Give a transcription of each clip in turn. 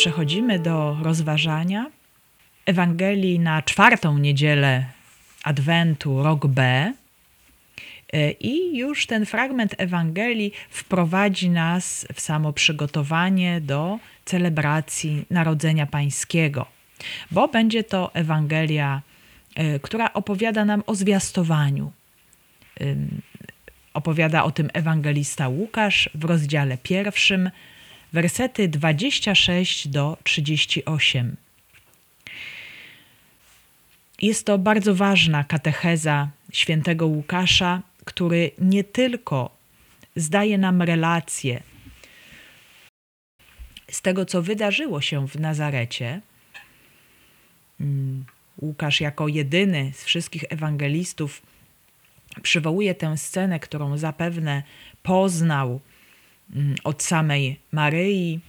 przechodzimy do rozważania Ewangelii na czwartą niedzielę Adwentu, rok B. I już ten fragment Ewangelii wprowadzi nas w samo przygotowanie do celebracji Narodzenia Pańskiego, bo będzie to Ewangelia, y, która opowiada nam o zwiastowaniu. Opowiada o tym ewangelista Łukasz w rozdziale pierwszym, wersety 26 do 38. Jest to bardzo ważna katecheza świętego Łukasza, który nie tylko zdaje nam relacje z tego, co wydarzyło się w Nazarecie. Mm, Łukasz, jako jedyny z wszystkich ewangelistów, przywołuje tę scenę, którą zapewne poznał od samej Maryi,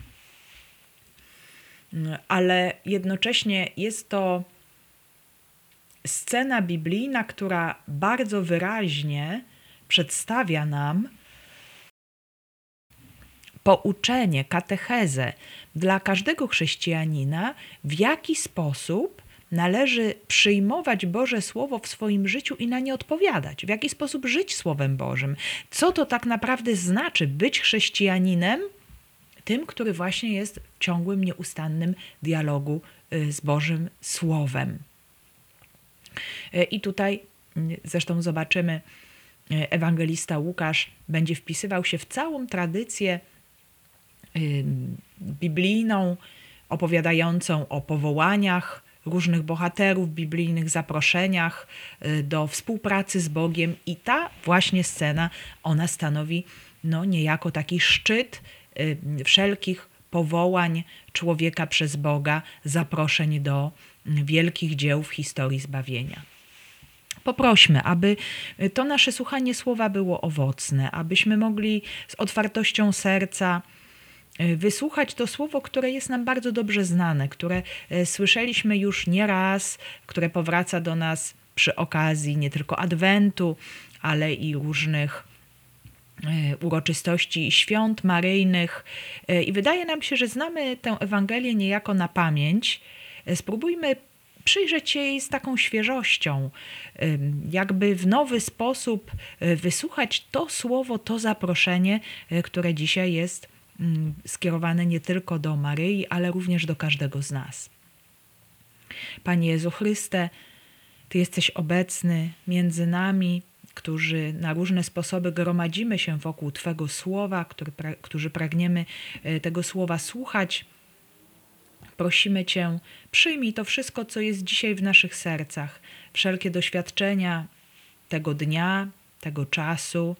mm, ale jednocześnie jest to scena biblijna, która bardzo wyraźnie przedstawia nam pouczenie, katechezę dla każdego chrześcijanina, w jaki sposób należy przyjmować Boże Słowo w swoim życiu i na nie odpowiadać, w jaki sposób żyć Słowem Bożym, co to tak naprawdę znaczy być chrześcijaninem, tym, który właśnie jest w ciągłym, nieustannym dialogu y, z Bożym Słowem. Y, I tutaj y, zresztą zobaczymy, ewangelista Łukasz będzie wpisywał się w całą tradycję biblijną, opowiadającą o powołaniach różnych bohaterów biblijnych, zaproszeniach y, do współpracy z Bogiem, i ta właśnie scena, ona stanowi no, niejako taki szczyt y, wszelkich powołań człowieka przez Boga, zaproszeń do wielkich dzieł w historii zbawienia. Poprośmy, aby to nasze słuchanie słowa było owocne, abyśmy mogli z otwartością serca wysłuchać to słowo, które jest nam bardzo dobrze znane, które e, słyszeliśmy już nieraz, które powraca do nas przy okazji nie tylko Adwentu, ale i różnych e, uroczystości świąt maryjnych. I wydaje nam się, że znamy tę Ewangelię niejako na pamięć. Spróbujmy przyjrzeć się jej z taką świeżością, jakby w nowy sposób wysłuchać to słowo, to zaproszenie, które dzisiaj jest skierowane nie tylko do Maryi, ale również do każdego z nas. Panie Jezu Chryste, Ty jesteś obecny między nami, którzy na różne sposoby gromadzimy się wokół Twego słowa, który, którzy pragniemy e, tego słowa słuchać. Prosimy Cię, przyjmij to wszystko, co jest dzisiaj w naszych sercach, wszelkie doświadczenia tego dnia, tego czasu,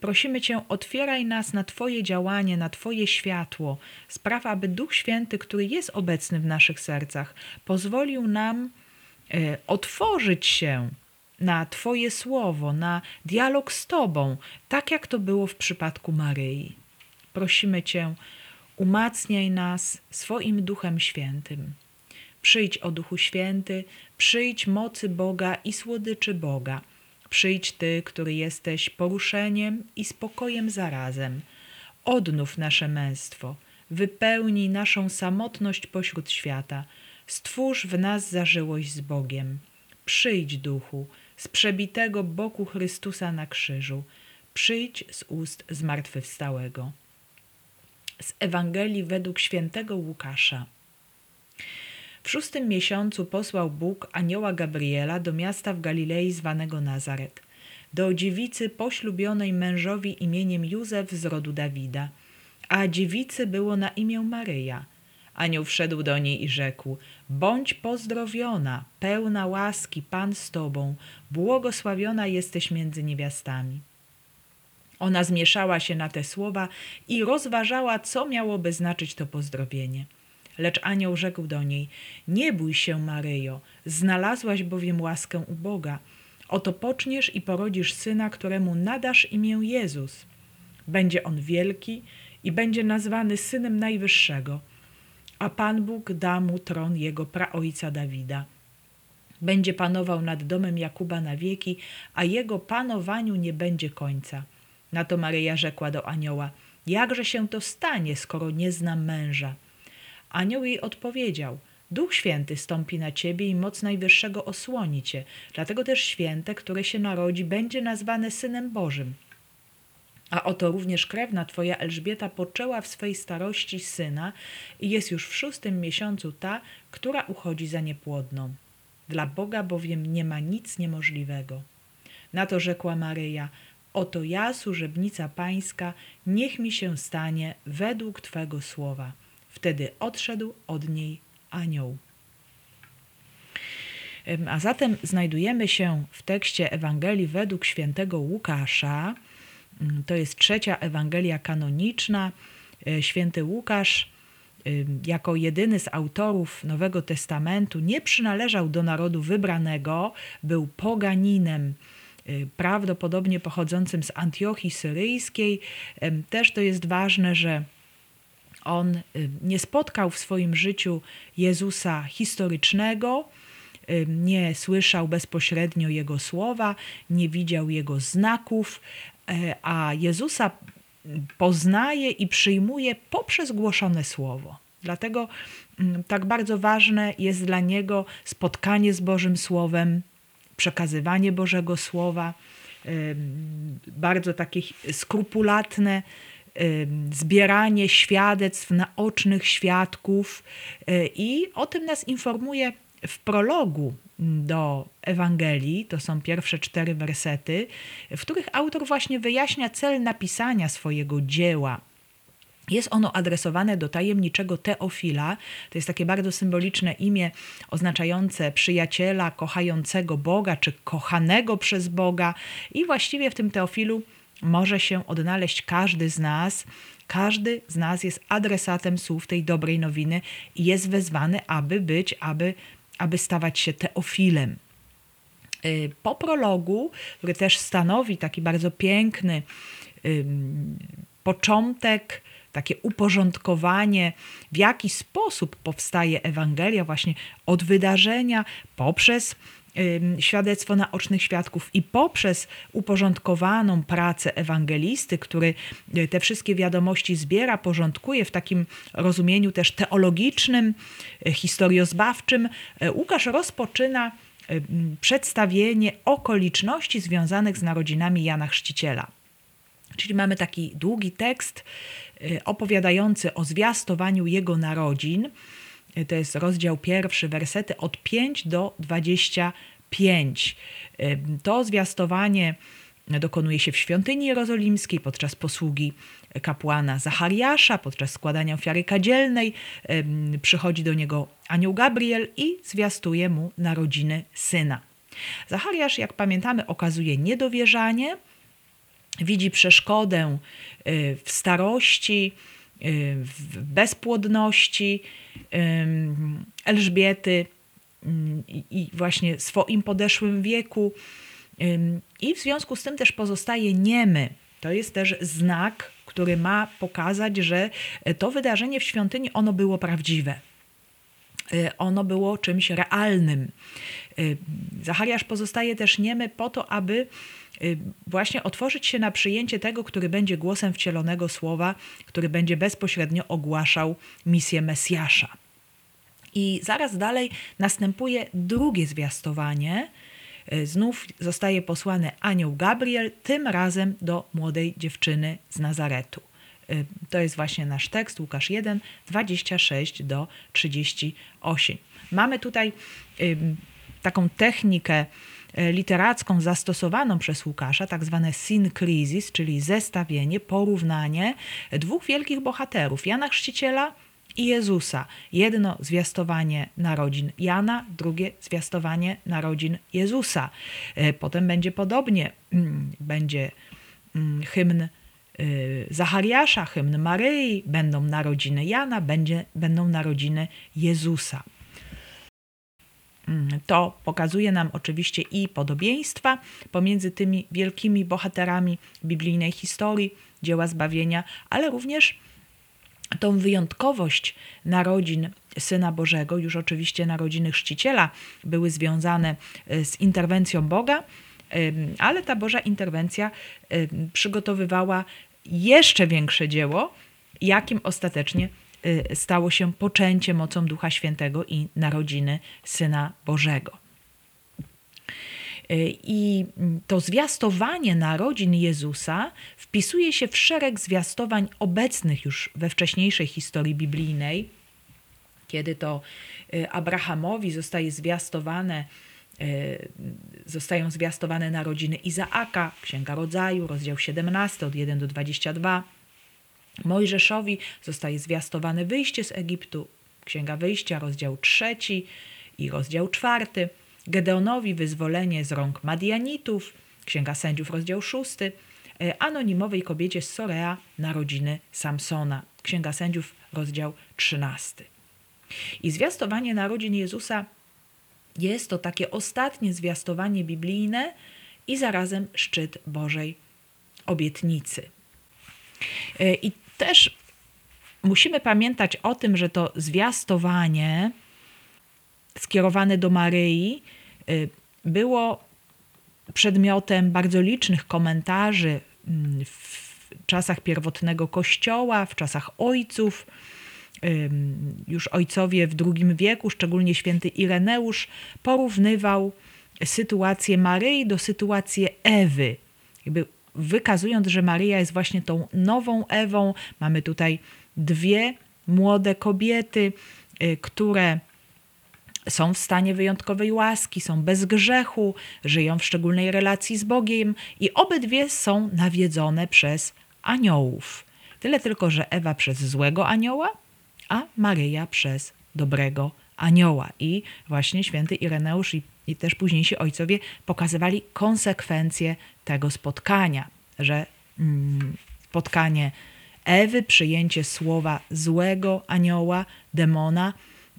prosimy Cię, otwieraj nas na Twoje działanie, na Twoje światło. Spraw, aby Duch Święty, który jest obecny w naszych sercach, pozwolił nam e, otworzyć się na Twoje słowo, na dialog z Tobą, tak jak to było w przypadku Maryi. Prosimy Cię, umacniaj nas swoim Duchem Świętym. Przyjdź o Duchu Święty, przyjdź mocy Boga i słodyczy Boga Przyjdź Ty, który jesteś poruszeniem i spokojem zarazem. Odnów nasze męstwo, wypełnij naszą samotność pośród świata. Stwórz w nas zażyłość z Bogiem. Przyjdź, duchu, z przebitego boku Chrystusa na krzyżu. Przyjdź z ust zmartwychwstałego. Z Ewangelii według świętego Łukasza. W szóstym miesiącu posłał Bóg anioła Gabriela do miasta w Galilei zwanego Nazaret, do dziewicy poślubionej mężowi imieniem Józef z rodu Dawida, a dziewicy było na imię Maryja. Anioł wszedł do niej i rzekł: Bądź pozdrowiona, pełna łaski, Pan z tobą, błogosławiona jesteś między niewiastami. Ona zmieszała się na te słowa i rozważała, co miałoby znaczyć to pozdrowienie. Lecz anioł rzekł do niej: Nie bój się, Maryjo, znalazłaś bowiem łaskę u Boga. Oto poczniesz i porodzisz syna, któremu nadasz imię Jezus. Będzie on wielki i będzie nazwany synem Najwyższego, a Pan Bóg da mu tron jego praojca Dawida. Będzie panował nad domem Jakuba na wieki, a jego panowaniu nie będzie końca. Na to Maryja rzekła do anioła: Jakże się to stanie, skoro nie znam męża? Anioł jej odpowiedział: Duch Święty stąpi na ciebie i moc Najwyższego osłoni cię. Dlatego też święte, które się narodzi, będzie nazwane synem Bożym. A oto również krewna twoja Elżbieta poczęła w swej starości syna i jest już w szóstym miesiącu ta, która uchodzi za niepłodną. Dla Boga bowiem nie ma nic niemożliwego. Na to rzekła Maryja: Oto ja, służebnica pańska, niech mi się stanie według Twego słowa. Wtedy odszedł od niej anioł. A zatem znajdujemy się w tekście Ewangelii według świętego Łukasza. Mm, to jest trzecia Ewangelia kanoniczna. E, święty Łukasz, jako jedyny z autorów Nowego Testamentu, nie przynależał do narodu wybranego, był poganinem Y, prawdopodobnie pochodzącym z Antiochii Syryjskiej. Też to jest ważne, że on y, nie spotkał w swoim życiu Jezusa historycznego, nie słyszał bezpośrednio Jego słowa, nie widział Jego znaków, e, a Jezusa poznaje i przyjmuje poprzez głoszone słowo. Dlatego mm, tak bardzo ważne jest dla niego spotkanie z Bożym Słowem, przekazywanie Bożego Słowa, bardzo takie skrupulatne zbieranie świadectw naocznych świadków e, i o tym nas informuje w prologu do Ewangelii, to są pierwsze cztery wersety, w których autor właśnie wyjaśnia cel napisania swojego dzieła. Jest ono adresowane do tajemniczego Teofila. To jest takie bardzo symboliczne imię oznaczające przyjaciela, kochającego Boga, czy kochanego przez Boga. I właściwie w tym Teofilu może się odnaleźć każdy z nas. Każdy z nas jest adresatem słów tej dobrej nowiny i jest wezwany, aby być, aby, aby stawać się Teofilem. Y, po prologu, który też stanowi taki bardzo piękny początek takie uporządkowanie, w jaki sposób powstaje Ewangelia, właśnie od wydarzenia poprzez świadectwo naocznych świadków i poprzez uporządkowaną pracę ewangelisty, który y, te wszystkie wiadomości zbiera, porządkuje w takim rozumieniu też teologicznym, y, historiozbawczym, y, Łukasz rozpoczyna przedstawienie okoliczności związanych z narodzinami Jana Chrzciciela. Czyli mamy taki długi tekst opowiadający o zwiastowaniu jego narodzin. Y, to jest rozdział pierwszy, wersety od 5 do 25. Y, to zwiastowanie dokonuje się w świątyni jerozolimskiej podczas posługi kapłana Zachariasza, podczas składania ofiary kadzielnej. Przychodzi do niego anioł Gabriel i zwiastuje mu narodziny syna. Zachariasz, jak pamiętamy, okazuje niedowierzanie – widzi przeszkodę w starości, w bezpłodności Elżbiety i właśnie swoim podeszłym wieku. I w związku z tym też pozostaje niemy. To jest też znak, który ma pokazać, że to wydarzenie w świątyni ono było prawdziwe. Y, ono było czymś realnym. Zachariasz pozostaje też niemy po to, aby Y, właśnie otworzyć się na przyjęcie tego, który będzie głosem wcielonego słowa, który będzie bezpośrednio ogłaszał misję Mesjasza. I zaraz dalej następuje drugie zwiastowanie. Y, znów zostaje posłany anioł Gabriel, tym razem do młodej dziewczyny z Nazaretu. Y, to jest właśnie nasz tekst, Łukasz 1, 26 do 38. Mamy tutaj taką technikę E, literacką zastosowaną przez Łukasza, tak zwane synkrizis, czyli zestawienie, porównanie dwóch wielkich bohaterów, Jana Chrzciciela i Jezusa. Jedno zwiastowanie narodzin Jana, drugie zwiastowanie narodzin Jezusa. E, potem będzie podobnie, mm, będzie mm, hymn e, Zachariasza, hymn Maryi, będą narodziny Jana, będzie, będą narodziny Jezusa. To pokazuje nam oczywiście i podobieństwa pomiędzy tymi wielkimi bohaterami biblijnej historii, dzieła zbawienia, ale również tą wyjątkowość narodzin Syna Bożego, już oczywiście narodziny chrzciciela były związane e, z interwencją Boga, ale ta Boża interwencja przygotowywała jeszcze większe dzieło, jakim ostatecznie stało się poczęcie mocą Ducha Świętego i narodziny Syna Bożego. Y, I to zwiastowanie narodzin Jezusa wpisuje się w szereg zwiastowań obecnych już we wcześniejszej historii biblijnej, kiedy to y, Abrahamowi zostaje zwiastowane, y, zostają zwiastowane narodziny Izaaka, Księga Rodzaju, rozdział 17 od 1 do 22. Mojżeszowi zostaje zwiastowane wyjście z Egiptu, Księga Wyjścia, rozdział 3 i rozdział 4. Gedeonowi wyzwolenie z rąk Madianitów, Księga Sędziów, rozdział 6, e, anonimowej kobiecie z Sorea narodziny Samsona, Księga Sędziów, rozdział 13. I zwiastowanie narodzin Jezusa jest to takie ostatnie zwiastowanie biblijne i zarazem szczyt Bożej obietnicy. E, I też musimy pamiętać o tym, że to zwiastowanie skierowane do Maryi y, było przedmiotem bardzo licznych komentarzy mm, w czasach pierwotnego Kościoła, w czasach ojców. Już ojcowie w II wieku, szczególnie święty Ireneusz, porównywał sytuację Maryi do sytuacji Ewy. Jakby wykazując, że Maryja jest właśnie tą nową Ewą. Mamy tutaj dwie młode kobiety, y, które są w stanie wyjątkowej łaski, są bez grzechu, żyją w szczególnej relacji z Bogiem i obydwie są nawiedzone przez aniołów. Tyle tylko, że Ewa przez złego anioła, a Maryja przez dobrego anioła. I właśnie święty Ireneusz i, i też późniejsi ojcowie pokazywali konsekwencje tego spotkania, że mm, spotkanie Ewy, przyjęcie słowa złego anioła, demona,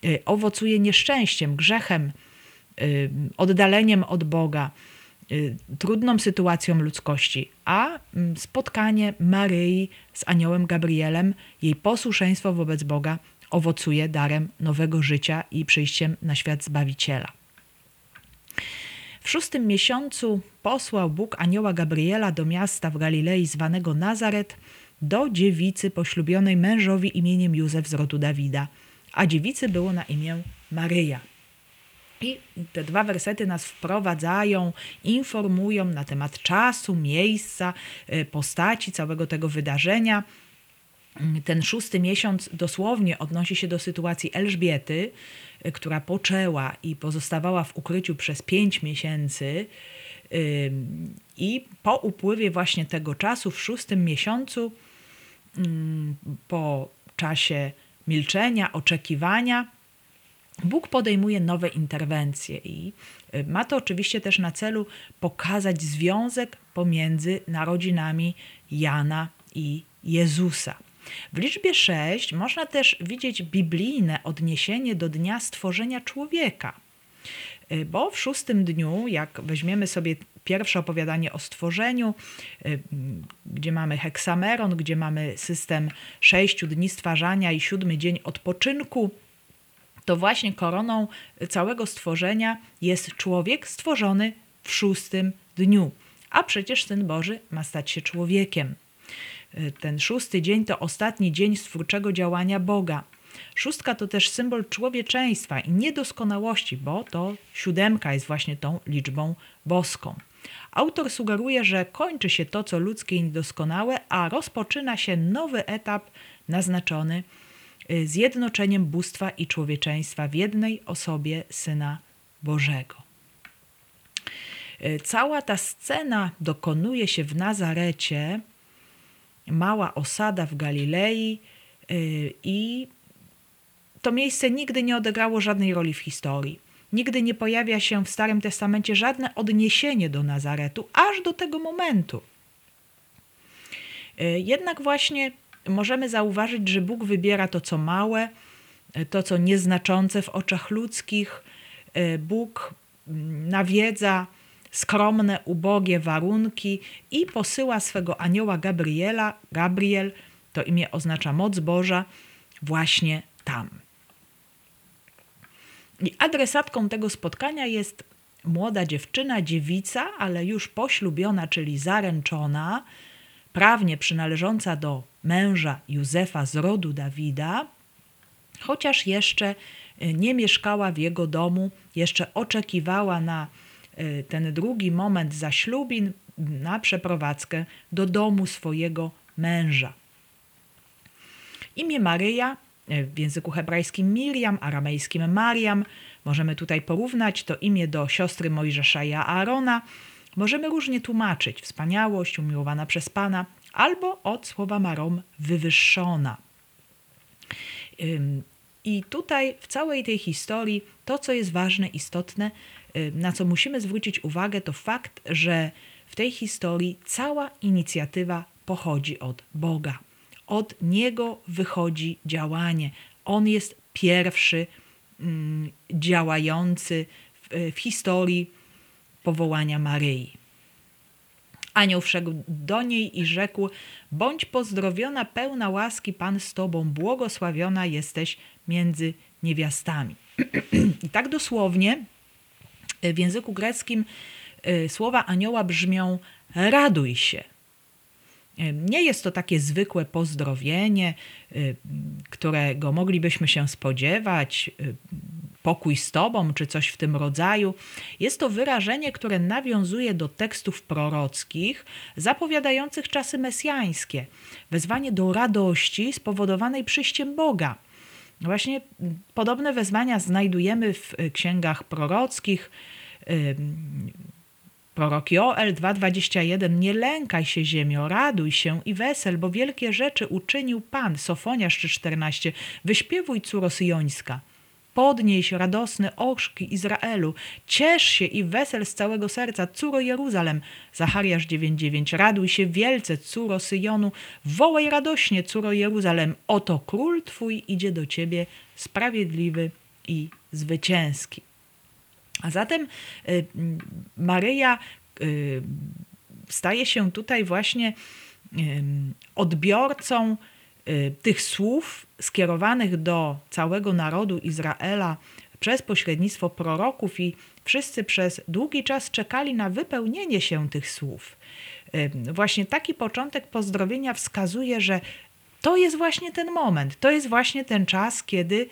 Y, owocuje nieszczęściem, grzechem, y, oddaleniem od Boga, y, trudną sytuacją ludzkości, a mm, spotkanie Maryi z aniołem Gabrielem, jej posłuszeństwo wobec Boga owocuje darem nowego życia i przyjściem na świat Zbawiciela. W szóstym miesiącu posłał Bóg anioła Gabriela do miasta w Galilei zwanego Nazaret, do dziewicy poślubionej mężowi imieniem Józef z rodu Dawida – a dziewicy było na imię Maryja. I te dwa wersety nas wprowadzają, informują na temat czasu, miejsca, y, postaci całego tego wydarzenia. Ten szósty miesiąc dosłownie odnosi się do sytuacji Elżbiety, y, która poczęła i pozostawała w ukryciu przez pięć miesięcy. I po upływie właśnie tego czasu, w szóstym miesiącu, po czasie milczenia, oczekiwania, Bóg podejmuje nowe interwencje i y, ma to oczywiście też na celu pokazać związek pomiędzy narodzinami Jana i Jezusa. W liczbie 6 można też widzieć biblijne odniesienie do dnia stworzenia człowieka. Y, bo w szóstym dniu, jak weźmiemy sobie pierwsze opowiadanie o stworzeniu, y, gdzie mamy heksameron, gdzie mamy system sześciu dni stwarzania i siódmy dzień odpoczynku, to właśnie koroną całego stworzenia jest człowiek stworzony w szóstym dniu. A przecież Syn Boży ma stać się człowiekiem. Ten szósty dzień to ostatni dzień stwórczego działania Boga. Szóstka to też symbol człowieczeństwa i niedoskonałości, bo to siódemka jest właśnie tą liczbą boską. Autor sugeruje, że kończy się to, co ludzkie i niedoskonałe, a rozpoczyna się nowy etap naznaczony y, zjednoczeniem bóstwa i człowieczeństwa w jednej osobie Syna Bożego. Y, cała ta scena dokonuje się w Nazarecie, mała osada w Galilei y, i to miejsce nigdy nie odegrało żadnej roli w historii. Nigdy nie pojawia się w Starym Testamencie żadne odniesienie do Nazaretu, aż do tego momentu. E, jednak właśnie możemy zauważyć, że Bóg wybiera to, co małe, e, to, co nieznaczące w oczach ludzkich. Bóg mm, nawiedza skromne, ubogie warunki i posyła swego anioła Gabriela. Gabriel to imię oznacza moc Boża, właśnie tam. I adresatką tego spotkania jest młoda dziewczyna, dziewica, ale już poślubiona, czyli zaręczona, prawnie przynależąca do męża Józefa z rodu Dawida, chociaż jeszcze nie mieszkała w jego domu, jeszcze oczekiwała na ten drugi moment zaślubin, na przeprowadzkę do domu swojego męża. Imię Maryja w języku hebrajskim Miriam, aramejskim Mariam, możemy tutaj porównać to imię do siostry Mojżesza i Aarona. Możemy różnie tłumaczyć wspaniałość, umiłowana przez Pana, albo od słowa marom wywyższona. I tutaj w całej tej historii to, co jest ważne, istotne, na co musimy zwrócić uwagę, to fakt, że w tej historii cała inicjatywa pochodzi od Boga. Od Niego wychodzi działanie. On jest pierwszy mm, działający w, w historii powołania Maryi. Anioł wszedł do niej i rzekł: Bądź pozdrowiona, pełna łaski, Pan z tobą, błogosławiona jesteś między niewiastami. I tak dosłownie w języku greckim y, słowa anioła brzmią: raduj się. Y, nie jest to takie zwykłe pozdrowienie, y, którego moglibyśmy się spodziewać, pokój z Tobą, czy coś w tym rodzaju. Jest to wyrażenie, które nawiązuje do tekstów prorockich zapowiadających czasy mesjańskie. Wezwanie do radości spowodowanej przyjściem Boga. Właśnie podobne wezwania znajdujemy w księgach prorockich. Prorok Joel 2,21 Nie lękaj się ziemio, raduj się i wesel, bo wielkie rzeczy uczynił Pan. Sofoniasz 3,14 Wyśpiewuj córo syjońska. Podnieś radosny orzki Izraelu, ciesz się i wesel z całego serca, córo Jeruzalem. Zachariasz 9:9. Raduj się wielce, córo Syjonu, wołaj radośnie, córo Jeruzalem. Oto król twój idzie do ciebie, sprawiedliwy i zwycięski. A zatem y, Maryja y, staje się tutaj właśnie y, odbiorcą tych słów skierowanych do całego narodu Izraela przez pośrednictwo proroków i wszyscy przez długi czas czekali na wypełnienie się tych słów. Y, właśnie taki początek pozdrowienia wskazuje, że to jest właśnie ten moment, to jest właśnie ten czas, kiedy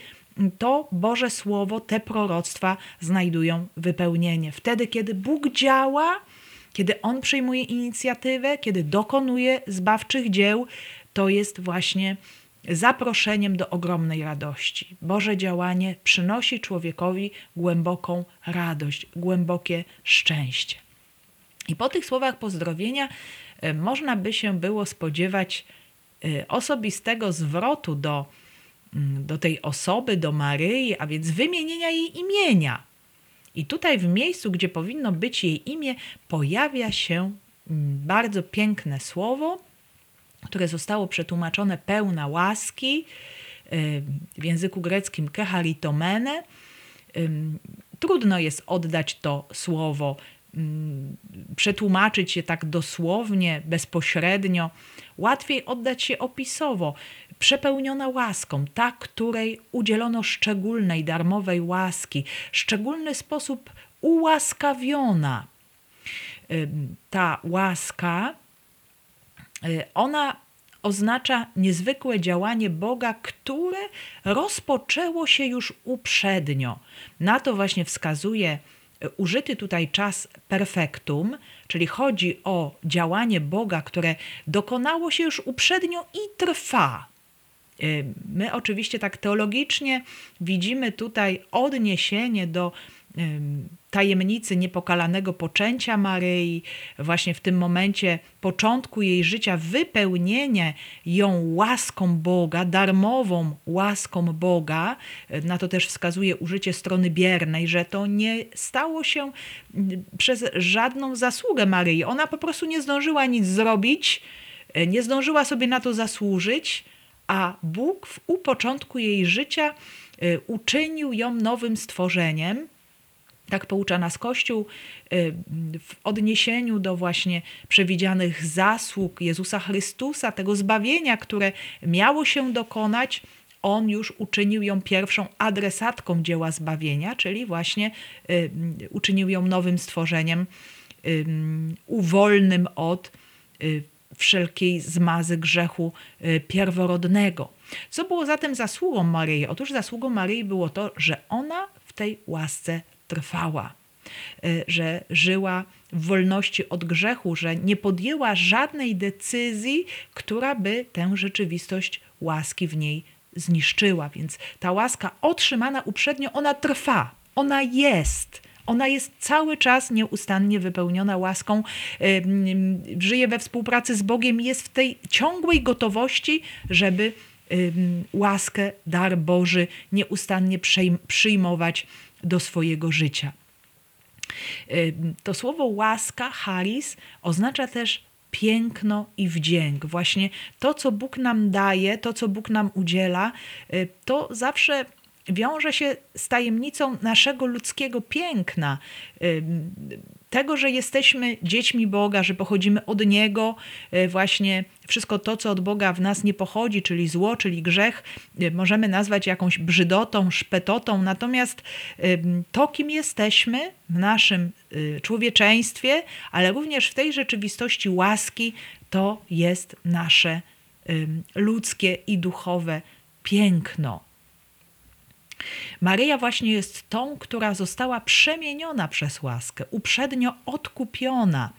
to Boże Słowo, te proroctwa znajdują wypełnienie. Wtedy, kiedy Bóg działa, kiedy On przejmuje inicjatywę, kiedy dokonuje zbawczych dzieł, to jest właśnie zaproszeniem do ogromnej radości. Boże działanie przynosi człowiekowi głęboką radość, głębokie szczęście. I po tych słowach pozdrowienia e, można by się było spodziewać e, osobistego zwrotu do, mm, do tej osoby, do Maryi, a więc wymienienia jej imienia. I tutaj w miejscu, gdzie powinno być jej imię, pojawia się mm, bardzo piękne słowo, które zostało przetłumaczone pełna łaski w języku greckim keharitomene. Trudno jest oddać to słowo, przetłumaczyć je tak dosłownie, bezpośrednio. Łatwiej oddać się opisowo. Przepełniona łaską, ta, której udzielono szczególnej, darmowej łaski, szczególny sposób ułaskawiona. Ta łaska Y, ona oznacza niezwykłe działanie Boga, które rozpoczęło się już uprzednio. Na to właśnie wskazuje y, użyty tutaj czas perfektum, czyli chodzi o działanie Boga, które dokonało się już uprzednio i trwa. Y, my oczywiście tak teologicznie widzimy tutaj odniesienie do tajemnicy niepokalanego poczęcia Maryi, właśnie w tym momencie początku jej życia, wypełnienie ją łaską Boga, darmową łaską Boga. Na to też wskazuje użycie strony biernej, że to nie stało się przez żadną zasługę Maryi. Ona po prostu nie zdążyła nic zrobić, nie zdążyła sobie na to zasłużyć, a Bóg w, u początku jej życia y, uczynił ją nowym stworzeniem tak poucza nas Kościół y, w odniesieniu do właśnie przewidzianych zasług Jezusa Chrystusa, tego zbawienia, które miało się dokonać. On już uczynił ją pierwszą adresatką dzieła zbawienia, czyli właśnie y, uczynił ją nowym stworzeniem, y, uwolnym od wszelkiej zmazy grzechu pierworodnego. Co było zatem zasługą Maryi? Otóż zasługą Maryi było to, że ona w tej łasce trwała, y, że żyła w wolności od grzechu, że nie podjęła żadnej decyzji, która by tę rzeczywistość łaski w niej zniszczyła. Więc ta łaska otrzymana uprzednio, ona trwa, ona jest. Ona jest cały czas nieustannie wypełniona łaską, żyje we współpracy z Bogiem, jest w tej ciągłej gotowości, żeby łaskę, dar Boży nieustannie przyjmować do swojego życia. To słowo łaska, charis, oznacza też piękno i wdzięk. Właśnie to, co Bóg nam daje, to, co Bóg nam udziela, y, to zawsze wiąże się z tajemnicą naszego ludzkiego piękna, tego, że jesteśmy dziećmi Boga, że pochodzimy od Niego, y, właśnie wszystko to, co od Boga w nas nie pochodzi, czyli zło, czyli grzech, y, możemy nazwać jakąś brzydotą, szpetotą, natomiast to, kim jesteśmy w naszym y, człowieczeństwie, ale również w tej rzeczywistości łaski, to jest nasze ludzkie i duchowe piękno. Maryja właśnie jest tą, która została przemieniona przez łaskę, uprzednio odkupiona.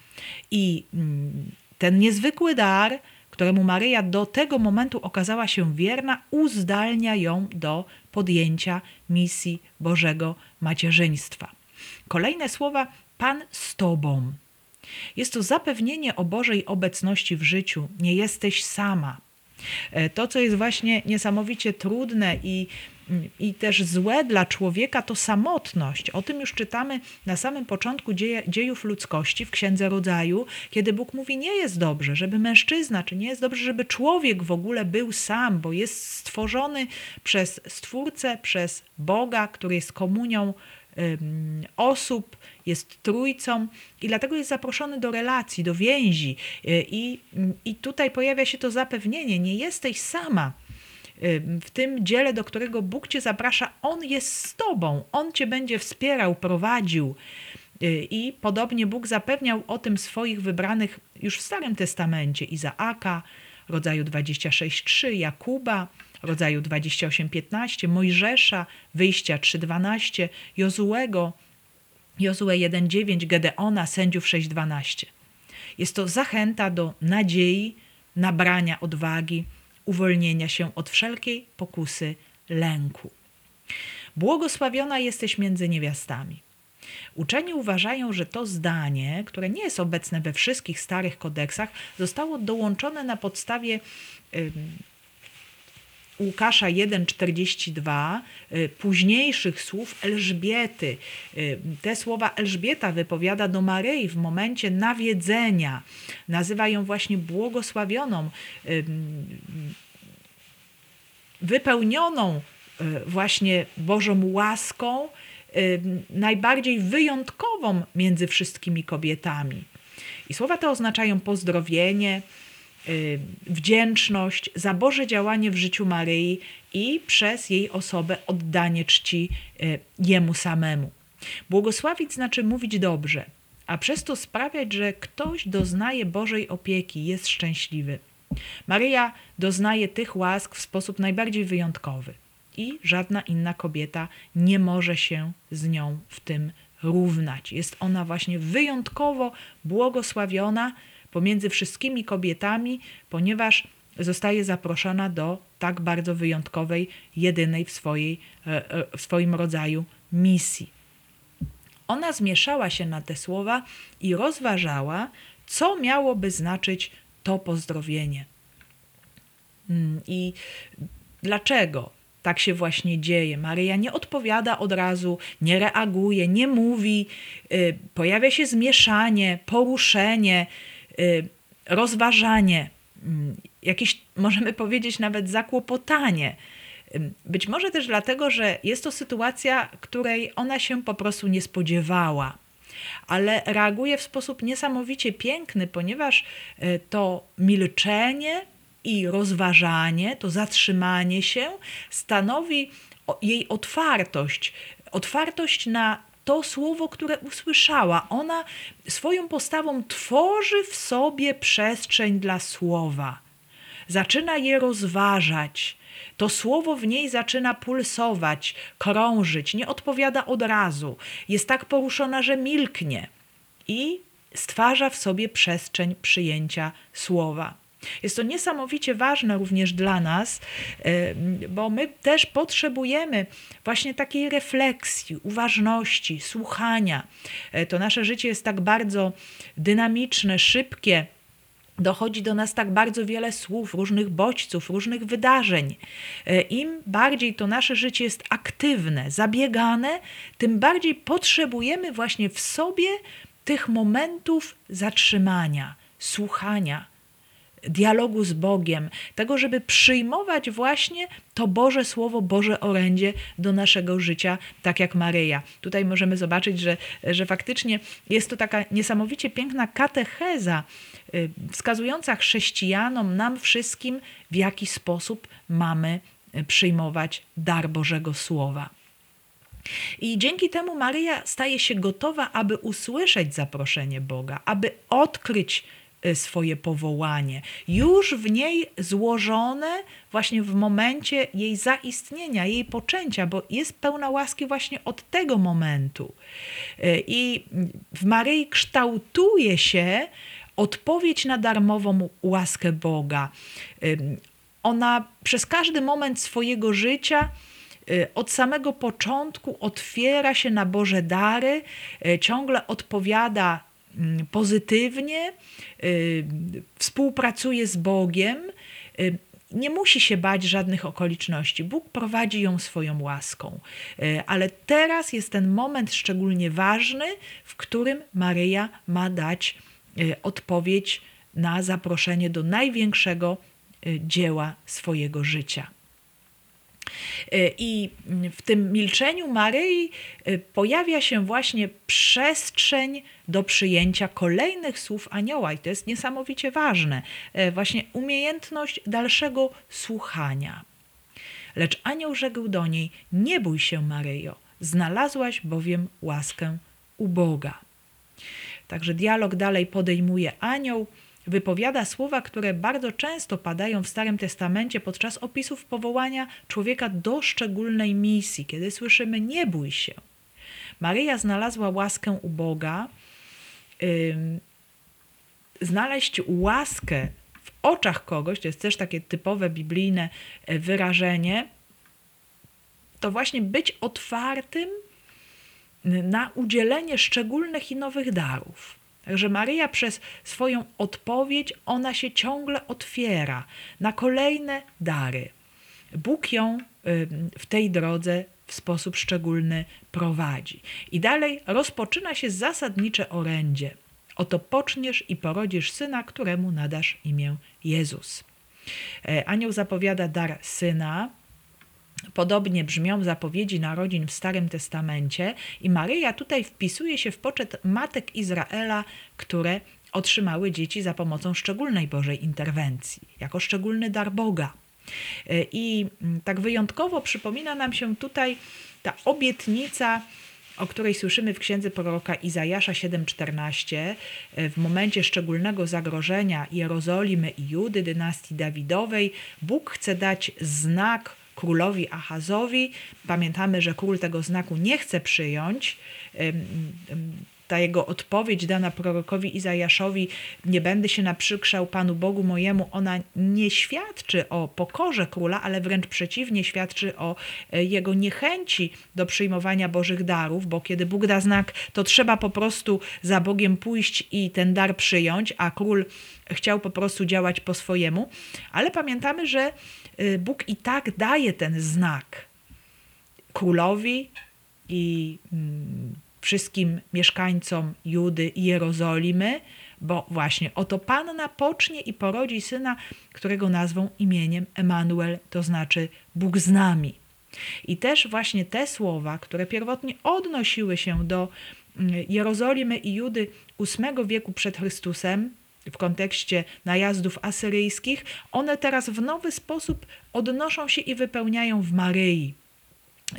I mm, ten niezwykły dar, któremu Maryja do tego momentu okazała się wierna, uzdalnia ją do podjęcia misji Bożego macierzyństwa. Kolejne słowa: Pan z Tobą. Jest to zapewnienie o Bożej obecności w życiu. Nie jesteś sama. E, to, co jest właśnie niesamowicie trudne i i też złe dla człowieka to samotność. O tym już czytamy na samym początku dzieje, dziejów ludzkości w Księdze Rodzaju, kiedy Bóg mówi: Nie jest dobrze, żeby mężczyzna, czy nie jest dobrze, żeby człowiek w ogóle był sam, bo jest stworzony przez Stwórcę, przez Boga, który jest komunią osób, jest trójcą i dlatego jest zaproszony do relacji, do więzi. Y, I, I tutaj pojawia się to zapewnienie: nie jesteś sama w tym dziele, do którego Bóg cię zaprasza, On jest z tobą, On cię będzie wspierał, prowadził. Y, I podobnie Bóg zapewniał o tym swoich wybranych już w Starym Testamencie Izaaka, rodzaju 26:3, Jakuba, rodzaju 28:15, Mojżesza, wyjścia 3:12, Jozuego, Jozue 1:9, Gedeona, sędziów 6:12. Jest to zachęta do nadziei, nabrania odwagi, uwolnienia się od wszelkiej pokusy lęku. Błogosławiona jesteś między niewiastami. Uczeni uważają, że to zdanie, które nie jest obecne we wszystkich starych kodeksach, zostało dołączone na podstawie Łukasza 1,42, y, późniejszych słów Elżbiety. Y, te słowa Elżbieta wypowiada do Maryi w momencie nawiedzenia. Nazywa ją właśnie błogosławioną, wypełnioną y, właśnie Bożą łaską, najbardziej wyjątkową między wszystkimi kobietami. I słowa te oznaczają pozdrowienie, wdzięczność za Boże działanie w życiu Maryi i przez jej osobę oddanie czci y, Jemu samemu. Błogosławić znaczy mówić dobrze, a przez to sprawiać, że ktoś doznaje Bożej opieki, jest szczęśliwy. Maryja doznaje tych łask w sposób najbardziej wyjątkowy i żadna inna kobieta nie może się z nią w tym równać. Jest ona właśnie wyjątkowo błogosławiona, pomiędzy wszystkimi kobietami, ponieważ zostaje zaproszona do tak bardzo wyjątkowej, jedynej w, swojej, e, e, w swoim rodzaju misji. Ona zmieszała się na te słowa i rozważała, co miałoby znaczyć to pozdrowienie. Mm, I dlaczego tak się właśnie dzieje? Maryja nie odpowiada od razu, nie reaguje, nie mówi, y, pojawia się zmieszanie, poruszenie, rozważanie, mm, jakieś możemy powiedzieć nawet zakłopotanie. Być może też dlatego, że jest to sytuacja, której ona się po prostu nie spodziewała, ale reaguje w sposób niesamowicie piękny, ponieważ y, to milczenie i rozważanie, to zatrzymanie się stanowi jej otwartość. Otwartość na to słowo, które usłyszała. Ona swoją postawą tworzy w sobie przestrzeń dla słowa. Zaczyna je rozważać, To słowo w niej zaczyna pulsować, krążyć, nie odpowiada od razu. Jest tak poruszona, że milknie i stwarza w sobie przestrzeń przyjęcia słowa. Jest to niesamowicie ważne również dla nas, bo my też potrzebujemy właśnie takiej refleksji, uważności, słuchania. E, to nasze życie jest tak bardzo dynamiczne, szybkie. Dochodzi do nas tak bardzo wiele słów, różnych bodźców, różnych wydarzeń. E, Im bardziej to nasze życie jest aktywne, zabiegane, tym bardziej potrzebujemy właśnie w sobie tych momentów zatrzymania, słuchania, dialogu z Bogiem, tego, żeby przyjmować właśnie to Boże Słowo, Boże orędzie do naszego życia, tak jak Maryja. Tutaj możemy zobaczyć, że, że faktycznie jest to taka niesamowicie piękna katecheza, y, wskazująca chrześcijanom, nam wszystkim, w jaki sposób mamy y, przyjmować dar Bożego Słowa. I dzięki temu Maryja staje się gotowa, aby usłyszeć zaproszenie Boga, aby odkryć swoje powołanie, już w niej złożone właśnie w momencie jej zaistnienia, jej poczęcia, bo jest pełna łaski właśnie od tego momentu. Y, I w Maryi kształtuje się odpowiedź na darmową łaskę Boga. Y, ona przez każdy moment swojego życia od samego początku otwiera się na Boże dary, ciągle odpowiada pozytywnie, y, współpracuje z Bogiem, y, nie musi się bać żadnych okoliczności. Bóg prowadzi ją swoją łaską. Y, ale teraz jest ten moment szczególnie ważny, w którym Maryja ma dać odpowiedź na zaproszenie do największego dzieła swojego życia. E, I w tym milczeniu Maryi e, pojawia się właśnie przestrzeń do przyjęcia kolejnych słów anioła, i to jest niesamowicie ważne. E, właśnie umiejętność dalszego słuchania. Lecz anioł rzekł do niej: Nie bój się, Maryjo, znalazłaś bowiem łaskę u Boga. Także dialog dalej podejmuje anioł wypowiada słowa, które bardzo często padają w Starym Testamencie podczas opisów powołania człowieka do szczególnej misji, kiedy słyszymy: Nie bój się. Maryja znalazła łaskę u Boga. znaleźć łaskę w oczach kogoś, to jest też takie typowe biblijne e, wyrażenie, to właśnie być otwartym na udzielenie szczególnych i nowych darów. Także Maryja przez swoją odpowiedź, ona się ciągle otwiera na kolejne dary. Bóg ją w tej drodze w sposób szczególny prowadzi. I dalej rozpoczyna się zasadnicze orędzie. Oto poczniesz i porodzisz syna, któremu nadasz imię Jezus. E, anioł zapowiada dar syna, Podobnie brzmią zapowiedzi narodzin w Starym Testamencie i Maryja tutaj wpisuje się w poczet matek Izraela, które otrzymały dzieci za pomocą szczególnej Bożej interwencji, jako szczególny dar Boga. E, I mm, tak wyjątkowo przypomina nam się tutaj ta obietnica, o której słyszymy w księdze proroka Izajasza 7:14, e, w momencie szczególnego zagrożenia Jerozolimy i Judy, dynastii Dawidowej, Bóg chce dać znak królowi Ahazowi. Pamiętamy, że król tego znaku nie chce przyjąć. Ta jego odpowiedź dana prorokowi Izajaszowi, nie będę się naprzykrzał Panu Bogu mojemu, ona nie świadczy o pokorze króla, ale wręcz przeciwnie, świadczy o e, jego niechęci do przyjmowania Bożych darów, bo kiedy Bóg da znak, to trzeba po prostu za Bogiem pójść i ten dar przyjąć, a król chciał po prostu działać po swojemu. Ale pamiętamy, że Bóg i tak daje ten znak królowi i mm, wszystkim mieszkańcom Judy i Jerozolimy, bo właśnie oto Panna pocznie i porodzi syna, którego nazwą imieniem Emanuel, to znaczy Bóg z nami. I też właśnie te słowa, które pierwotnie odnosiły się do mm, Jerozolimy i Judy VIII wieku przed Chrystusem, w kontekście najazdów asyryjskich, one teraz w nowy sposób odnoszą się i wypełniają w Maryi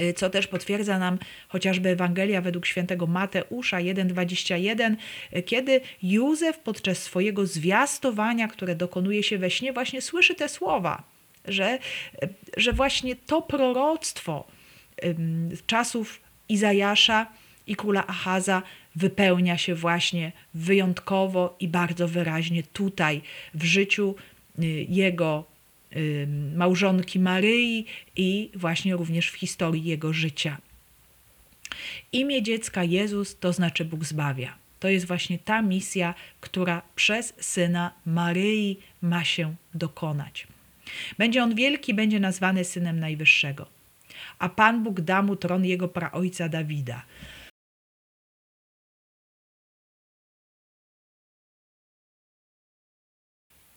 y, co też potwierdza nam chociażby Ewangelia według świętego Mateusza 1,21, y, kiedy Józef podczas swojego zwiastowania, które dokonuje się we śnie, właśnie słyszy te słowa. że, że właśnie to proroctwo czasów Izajasza i króla Achaza wypełnia się właśnie wyjątkowo i bardzo wyraźnie tutaj w życiu y, jego małżonki Maryi i właśnie również w historii jego życia. Imię dziecka Jezus to znaczy Bóg zbawia. To jest właśnie ta misja, która przez syna Maryi ma się dokonać. Będzie on wielki, będzie nazwany synem Najwyższego. A Pan Bóg da mu tron jego praojca Dawida.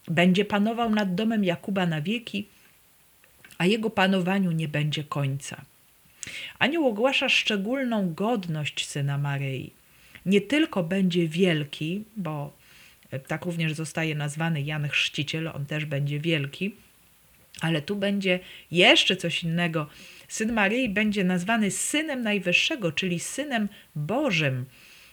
Będzie panował nad domem Jakuba na wieki, a jego panowaniu nie będzie końca. Anioł ogłasza szczególną godność syna Maryi. Nie tylko będzie wielki, bo tak również zostaje nazwany Jan Chrzciciel, on też będzie wielki, ale tu będzie jeszcze coś innego. Syn Maryi będzie nazwany synem Najwyższego, czyli synem Bożym.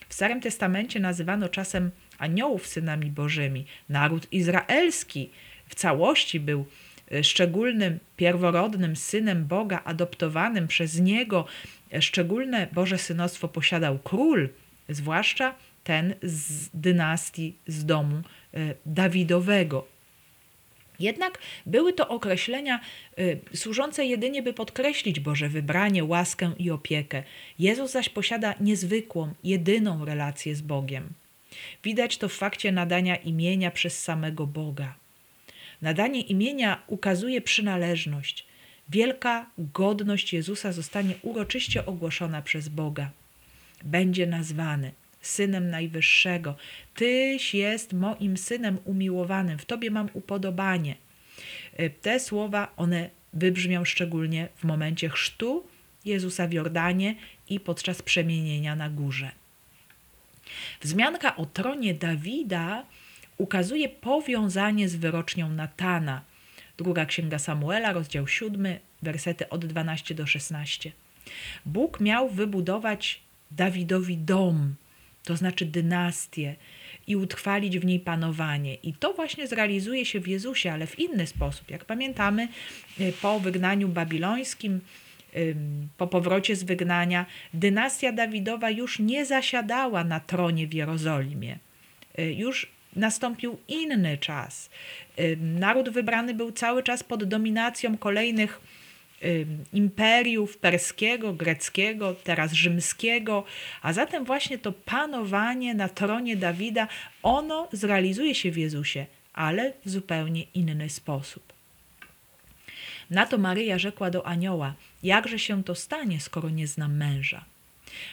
W Starym Testamencie nazywano czasem aniołów synami bożymi. Naród izraelski w całości był e, szczególnym, pierworodnym synem Boga, adoptowanym przez niego. E, szczególne Boże synostwo posiadał król, zwłaszcza ten z dynastii, z domu e, Dawidowego. Jednak były to określenia y, służące jedynie, by podkreślić Boże wybranie, łaskę i opiekę. Jezus zaś posiada niezwykłą, jedyną relację z Bogiem. Widać to w fakcie nadania imienia przez samego Boga. Nadanie imienia ukazuje przynależność. Wielka godność Jezusa zostanie uroczyście ogłoszona przez Boga. Będzie nazwany synem Najwyższego. Tyś jest moim synem umiłowanym, w Tobie mam upodobanie. E, te słowa, one wybrzmią szczególnie w momencie chrztu Jezusa w Jordanie i podczas przemienienia na górze. Wzmianka o tronie Dawida ukazuje powiązanie z wyrocznią Natana. Druga księga Samuela, rozdział 7, wersety od 12 do 16. Bóg miał wybudować Dawidowi dom, to znaczy dynastię, i utrwalić w niej panowanie. I to właśnie zrealizuje się w Jezusie, ale w inny sposób. Jak pamiętamy, y, po wygnaniu babilońskim, po powrocie z wygnania, dynastia Dawidowa już nie zasiadała na tronie w Jerozolimie. Y, już nastąpił inny czas. Naród wybrany był cały czas pod dominacją kolejnych imperiów perskiego, greckiego, teraz rzymskiego, a zatem właśnie to panowanie na tronie Dawida, ono zrealizuje się w Jezusie, ale w zupełnie inny sposób. Na to Maryja rzekła do anioła: Jakże się to stanie, skoro nie znam męża?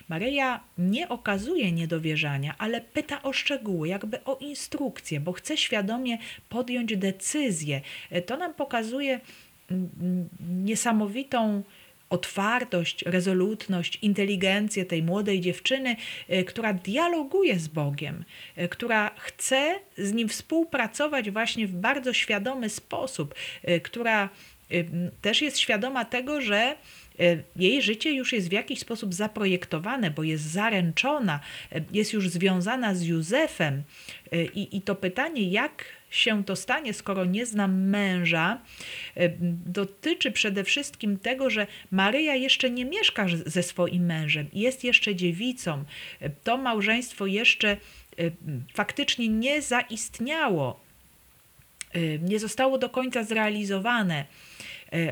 Maryja nie okazuje niedowierzania, ale pyta o szczegóły, jakby o instrukcję, bo chce świadomie podjąć decyzję. To nam pokazuje niesamowitą otwartość, rezolutność, inteligencję tej młodej dziewczyny, e, która dialoguje z Bogiem, e, która chce z nim współpracować właśnie w bardzo świadomy sposób, e, która też jest świadoma tego, że jej życie już jest w jakiś sposób zaprojektowane, bo jest zaręczona, jest już związana z Józefem. I, i to pytanie, jak się to stanie, skoro nie znam męża, dotyczy przede wszystkim tego, że Maryja jeszcze nie mieszka ze swoim mężem, jest jeszcze dziewicą. To małżeństwo jeszcze faktycznie nie zaistniało, nie zostało do końca zrealizowane.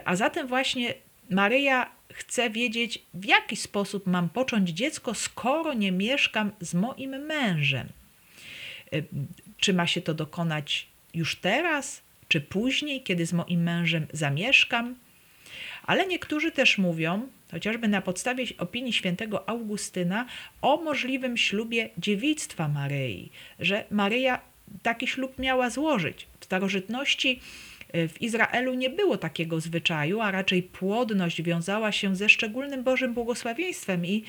A zatem właśnie Maryja chce wiedzieć, w jaki sposób mam począć dziecko, skoro nie mieszkam z moim mężem. Czy ma się to dokonać już teraz, czy później, kiedy z moim mężem zamieszkam? Ale niektórzy też mówią, chociażby na podstawie opinii świętego Augustyna, o możliwym ślubie dziewictwa Maryi, że Maryja taki ślub miała złożyć. Starożytności e, w Izraelu nie było takiego zwyczaju, a raczej płodność wiązała się ze szczególnym Bożym błogosławieństwem i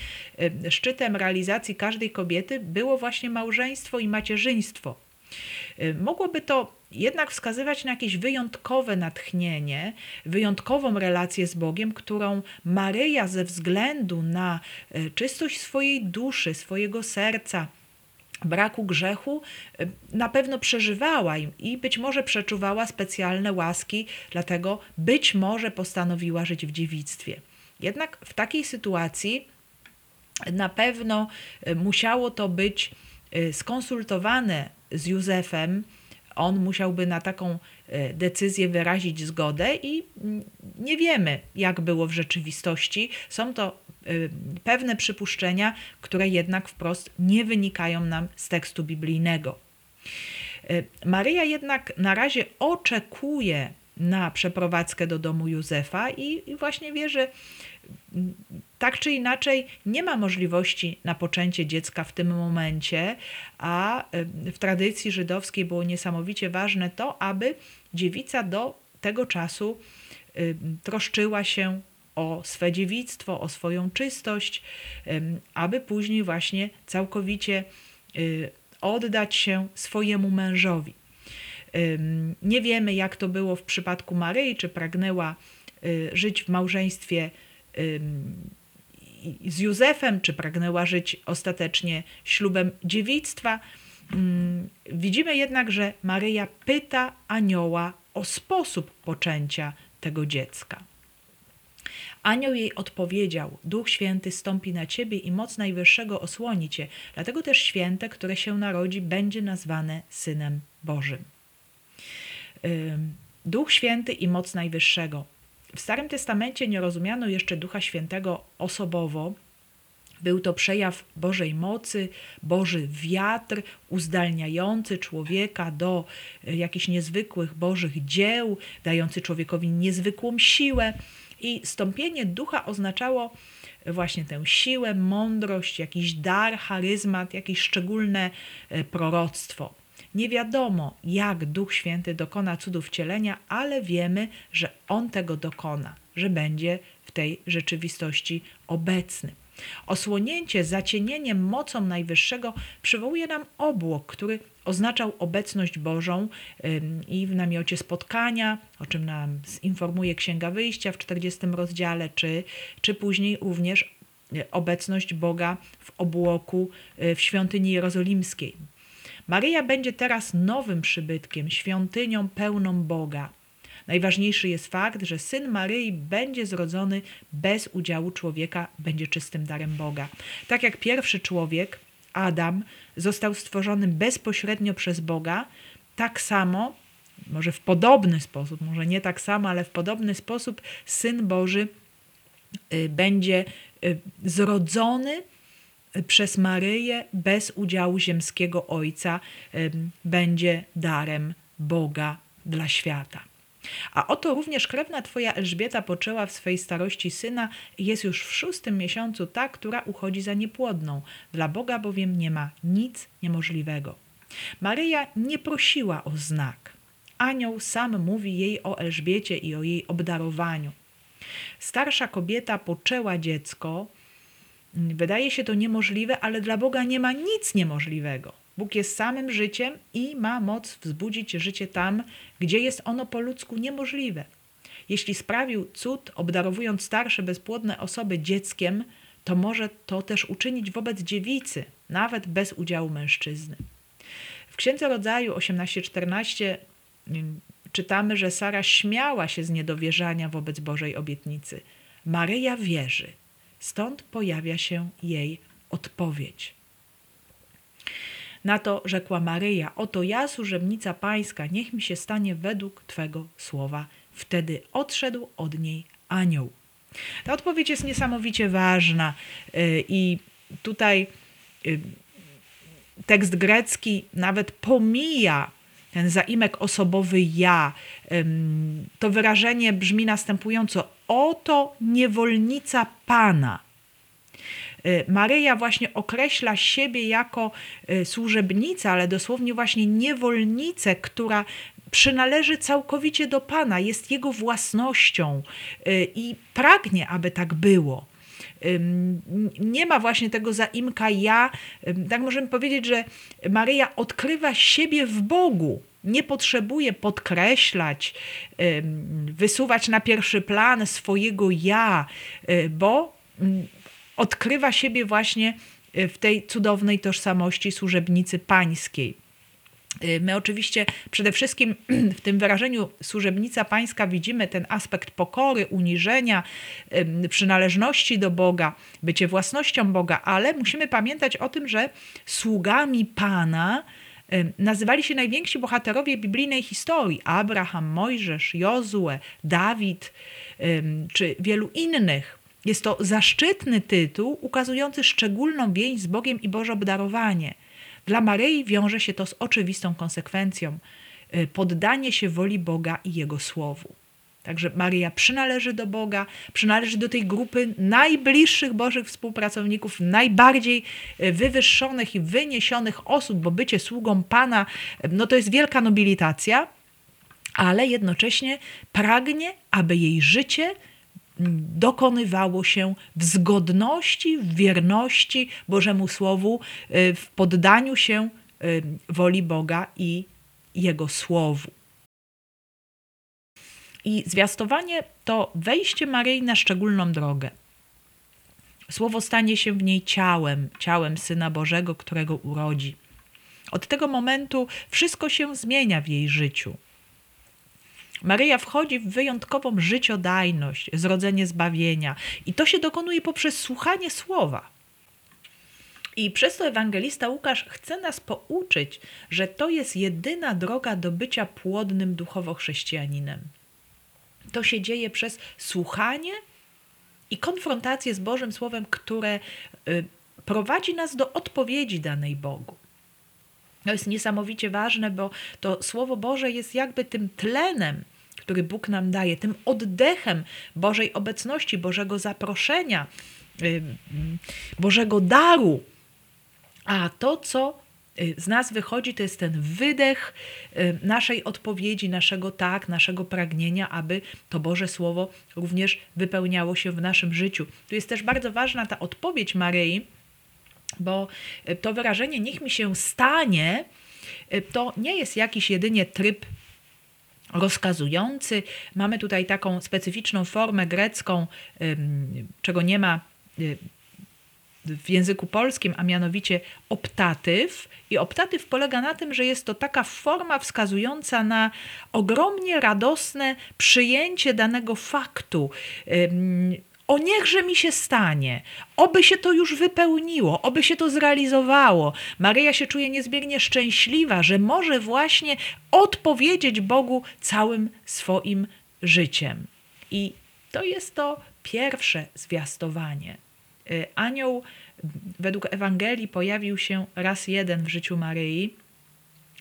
e, szczytem realizacji każdej kobiety było właśnie małżeństwo i macierzyństwo. Y, mogłoby to jednak wskazywać na jakieś wyjątkowe natchnienie, wyjątkową relację z Bogiem, którą Maryja ze względu na czystość swojej duszy, swojego serca, braku grzechu y, na pewno przeżywała i być może przeczuwała specjalne łaski, dlatego być może postanowiła żyć w dziewictwie. Jednak w takiej sytuacji na pewno y, musiało to być y, skonsultowane z Józefem. On musiałby na taką decyzję wyrazić zgodę i nie wiemy, jak było w rzeczywistości. Są to Y, pewne przypuszczenia, które jednak wprost nie wynikają nam z tekstu biblijnego. Y, Maryja jednak na razie oczekuje na przeprowadzkę do domu Józefa i, właśnie wie, że tak czy inaczej nie ma możliwości na poczęcie dziecka w tym momencie, a y, w tradycji żydowskiej było niesamowicie ważne to, aby dziewica do tego czasu troszczyła się o swe dziewictwo, o swoją czystość, aby później właśnie całkowicie y, oddać się swojemu mężowi. Nie wiemy, jak to było w przypadku Maryi, czy pragnęła y, żyć w małżeństwie z Józefem, czy pragnęła żyć ostatecznie ślubem dziewictwa. Widzimy jednak, że Maryja pyta anioła o sposób poczęcia tego dziecka. Anioł jej odpowiedział: Duch Święty stąpi na ciebie i moc Najwyższego osłoni cię, dlatego też święte, które się narodzi, będzie nazwane Synem Bożym. Duch Święty i moc Najwyższego. W Starym Testamencie nie rozumiano jeszcze Ducha Świętego osobowo. Był to przejaw Bożej mocy, Boży wiatr uzdalniający człowieka do e, jakichś niezwykłych Bożych dzieł, dający człowiekowi niezwykłą siłę. I stąpienie ducha oznaczało właśnie tę siłę, mądrość, jakiś dar, charyzmat, jakieś szczególne e, proroctwo. Nie wiadomo, jak Duch Święty dokona cudów wcielenia, ale wiemy, że On tego dokona, że będzie w tej rzeczywistości obecny. Osłonięcie zacienieniem mocą Najwyższego przywołuje nam obłok, który oznaczał obecność Bożą i w namiocie spotkania, o czym nam informuje Księga Wyjścia w 40 rozdziale, czy, czy później również e, obecność Boga w obłoku e, w świątyni jerozolimskiej. Maryja będzie teraz nowym przybytkiem, świątynią pełną Boga. Najważniejszy jest fakt, że syn Maryi będzie zrodzony bez udziału człowieka, będzie czystym darem Boga. Tak jak pierwszy człowiek, Adam, został stworzony bezpośrednio przez Boga, tak samo, może w podobny sposób, może nie tak samo, ale w podobny sposób Syn Boży y, będzie y, zrodzony przez Maryję bez udziału ziemskiego Ojca, będzie darem Boga dla świata. A oto również krewna Twoja Elżbieta poczęła w swej starości syna i jest już w szóstym miesiącu ta, która uchodzi za niepłodną. Dla Boga bowiem nie ma nic niemożliwego. Maryja nie prosiła o znak. Anioł sam mówi jej o Elżbiecie i o jej obdarowaniu. Starsza kobieta poczęła dziecko. Wydaje się to niemożliwe, ale dla Boga nie ma nic niemożliwego. Bóg jest samym życiem i ma moc wzbudzić życie tam, gdzie jest ono po ludzku niemożliwe. Jeśli sprawił cud, obdarowując starsze, bezpłodne osoby dzieckiem, to może to też uczynić wobec dziewicy, nawet bez udziału mężczyzny. W Księdze Rodzaju 18:14 mm, czytamy, że Sara śmiała się z niedowierzania wobec Bożej obietnicy. Maryja wierzy, stąd pojawia się jej odpowiedź. Na to rzekła Maryja: Oto ja, służebnica pańska, niech mi się stanie według Twego słowa. Wtedy odszedł od niej anioł. Ta odpowiedź jest niesamowicie ważna y, i tutaj y, tekst grecki nawet pomija ten zaimek osobowy ja. To wyrażenie brzmi następująco: Oto niewolnica Pana. Y, Maryja właśnie określa siebie jako y, służebnicę, ale dosłownie właśnie niewolnicę, która przynależy całkowicie do Pana, jest Jego własnością y, i pragnie, aby tak było. Nie ma właśnie tego zaimka ja. Tak możemy powiedzieć, że Maryja odkrywa siebie w Bogu. Nie potrzebuje podkreślać, wysuwać na pierwszy plan swojego ja, bo odkrywa siebie właśnie w tej cudownej tożsamości służebnicy pańskiej. Y, my oczywiście przede wszystkim w tym wyrażeniu służebnica pańska widzimy ten aspekt pokory, uniżenia, przynależności do Boga, bycie własnością Boga, ale musimy pamiętać o tym, że sługami Pana nazywali się najwięksi bohaterowie biblijnej historii: Abraham, Mojżesz, Jozue, Dawid czy wielu innych. Jest to zaszczytny tytuł ukazujący szczególną więź z Bogiem i Boże obdarowanie – dla Maryi wiąże się to z oczywistą konsekwencją y, poddanie się woli Boga i Jego słowu. Także Maryja przynależy do Boga, przynależy do tej grupy najbliższych Bożych współpracowników, najbardziej y, wywyższonych i wyniesionych osób, bo bycie sługą Pana no to jest wielka nobilitacja, ale jednocześnie pragnie, aby jej życie dokonywało się w zgodności, w wierności Bożemu Słowu, y, w poddaniu się woli Boga i Jego Słowu. I zwiastowanie to wejście Maryi na szczególną drogę. Słowo stanie się w niej ciałem, ciałem Syna Bożego, którego urodzi. Od tego momentu wszystko się zmienia w jej życiu. Maryja wchodzi w wyjątkową życiodajność, zrodzenie zbawienia i to się dokonuje poprzez słuchanie słowa. I przez to ewangelista Łukasz chce nas pouczyć, że to jest jedyna droga do bycia płodnym duchowo chrześcijaninem. To się dzieje przez słuchanie i konfrontację z Bożym Słowem, które y, prowadzi nas do odpowiedzi danej Bogu. To jest niesamowicie ważne, bo to Słowo Boże jest jakby tym tlenem, który Bóg nam daje, tym oddechem Bożej obecności, Bożego zaproszenia, y, Bożego daru. A to, co y, z nas wychodzi, to jest ten wydech y, naszej odpowiedzi, naszego tak, naszego pragnienia, aby to Boże Słowo również wypełniało się w naszym życiu. Tu jest też bardzo ważna ta odpowiedź Maryi, bo to wyrażenie niech mi się stanie, to nie jest jakiś jedynie tryb rozkazujący. Mamy tutaj taką specyficzną formę grecką, czego nie ma y, w języku polskim, a mianowicie optatyw. I optatyw polega na tym, że jest to taka forma wskazująca na ogromnie radosne przyjęcie danego faktu, o niechże mi się stanie, oby się to już wypełniło, oby się to zrealizowało. Maryja się czuje niezmiernie szczęśliwa, że może właśnie odpowiedzieć Bogu całym swoim życiem. I to jest to pierwsze zwiastowanie. Y, anioł według Ewangelii pojawił się raz jeden w życiu Maryi,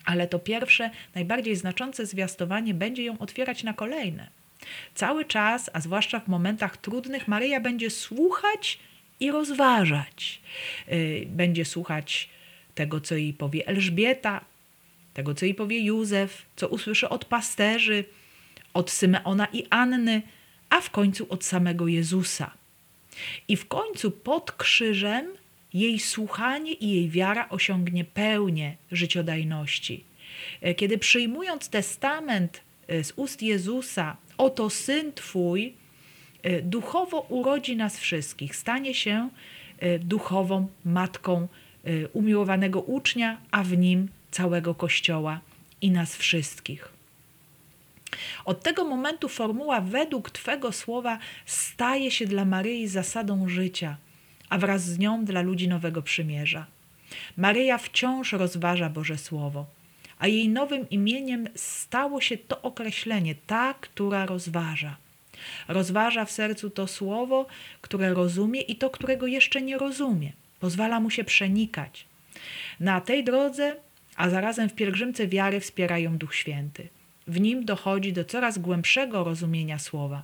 ale to pierwsze, najbardziej znaczące zwiastowanie będzie ją otwierać na kolejne. Cały czas, a zwłaszcza w momentach trudnych, Maryja będzie słuchać i rozważać. Y, będzie słuchać tego, co jej powie Elżbieta, tego, co jej powie Józef, co usłyszy od pasterzy, od Symeona i Anny, a w końcu od samego Jezusa. I w końcu pod krzyżem jej słuchanie i jej wiara osiągnie pełnię życiodajności. Y, kiedy przyjmując testament y, z ust Jezusa, Oto syn Twój e, duchowo urodzi nas wszystkich, stanie się e, duchową matką e, umiłowanego ucznia, a w nim całego Kościoła i nas wszystkich. Od tego momentu formuła według Twego słowa staje się dla Maryi zasadą życia, a wraz z nią dla ludzi Nowego Przymierza. Maryja wciąż rozważa Boże Słowo a jej nowym imieniem stało się to określenie, ta, która rozważa. Rozważa w sercu to słowo, które rozumie i to, którego jeszcze nie rozumie. Pozwala mu się przenikać. Na tej drodze, a zarazem w pielgrzymce wiary wspierają Duch Święty. W nim dochodzi do coraz głębszego rozumienia słowa.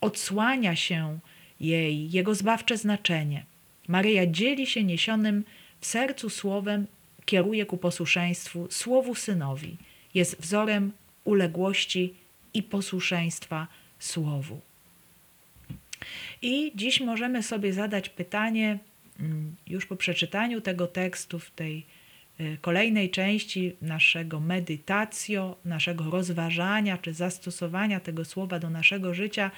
Odsłania się jej, jego zbawcze znaczenie. Maryja dzieli się niesionym w sercu słowem kieruje ku posłuszeństwu Słowu Synowi, jest wzorem uległości i posłuszeństwa Słowu. I dziś możemy sobie zadać pytanie, mm, już po przeczytaniu tego tekstu, w tej kolejnej części naszego medytacjo, naszego rozważania czy zastosowania tego słowa do naszego życia,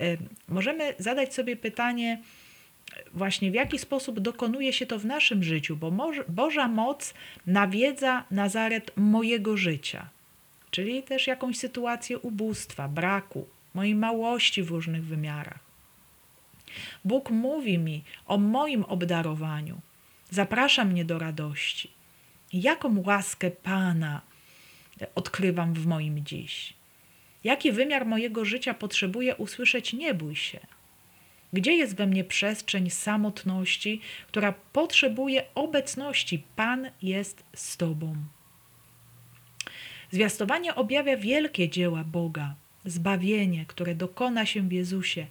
y, możemy zadać sobie pytanie, właśnie w jaki sposób dokonuje się to w naszym życiu, bo Boż- Boża moc nawiedza Nazaret mojego życia, czyli też jakąś sytuację ubóstwa, braku, mojej małości w różnych wymiarach. Bóg mówi mi o moim obdarowaniu, zaprasza mnie do radości. Jaką łaskę Pana odkrywam w moim dziś? Jaki wymiar mojego życia potrzebuje usłyszeć nie bój się? Gdzie jest we mnie przestrzeń samotności, która potrzebuje obecności? Pan jest z Tobą. Zwiastowanie objawia wielkie dzieła Boga, zbawienie, które dokona się w Jezusie.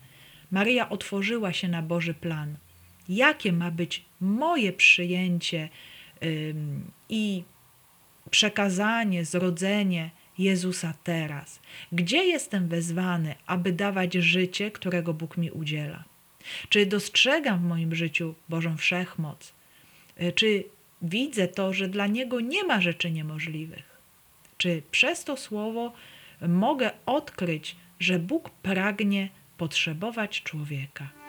Maryja otworzyła się na Boży plan. Jakie ma być moje przyjęcie i przekazanie, zrodzenie Jezusa teraz? Gdzie jestem wezwany, aby dawać życie, którego Bóg mi udziela? Czy dostrzegam w moim życiu Bożą wszechmoc? Y, Czy widzę to, że dla Niego nie ma rzeczy niemożliwych? Czy przez to słowo mogę odkryć, że Bóg pragnie potrzebować człowieka?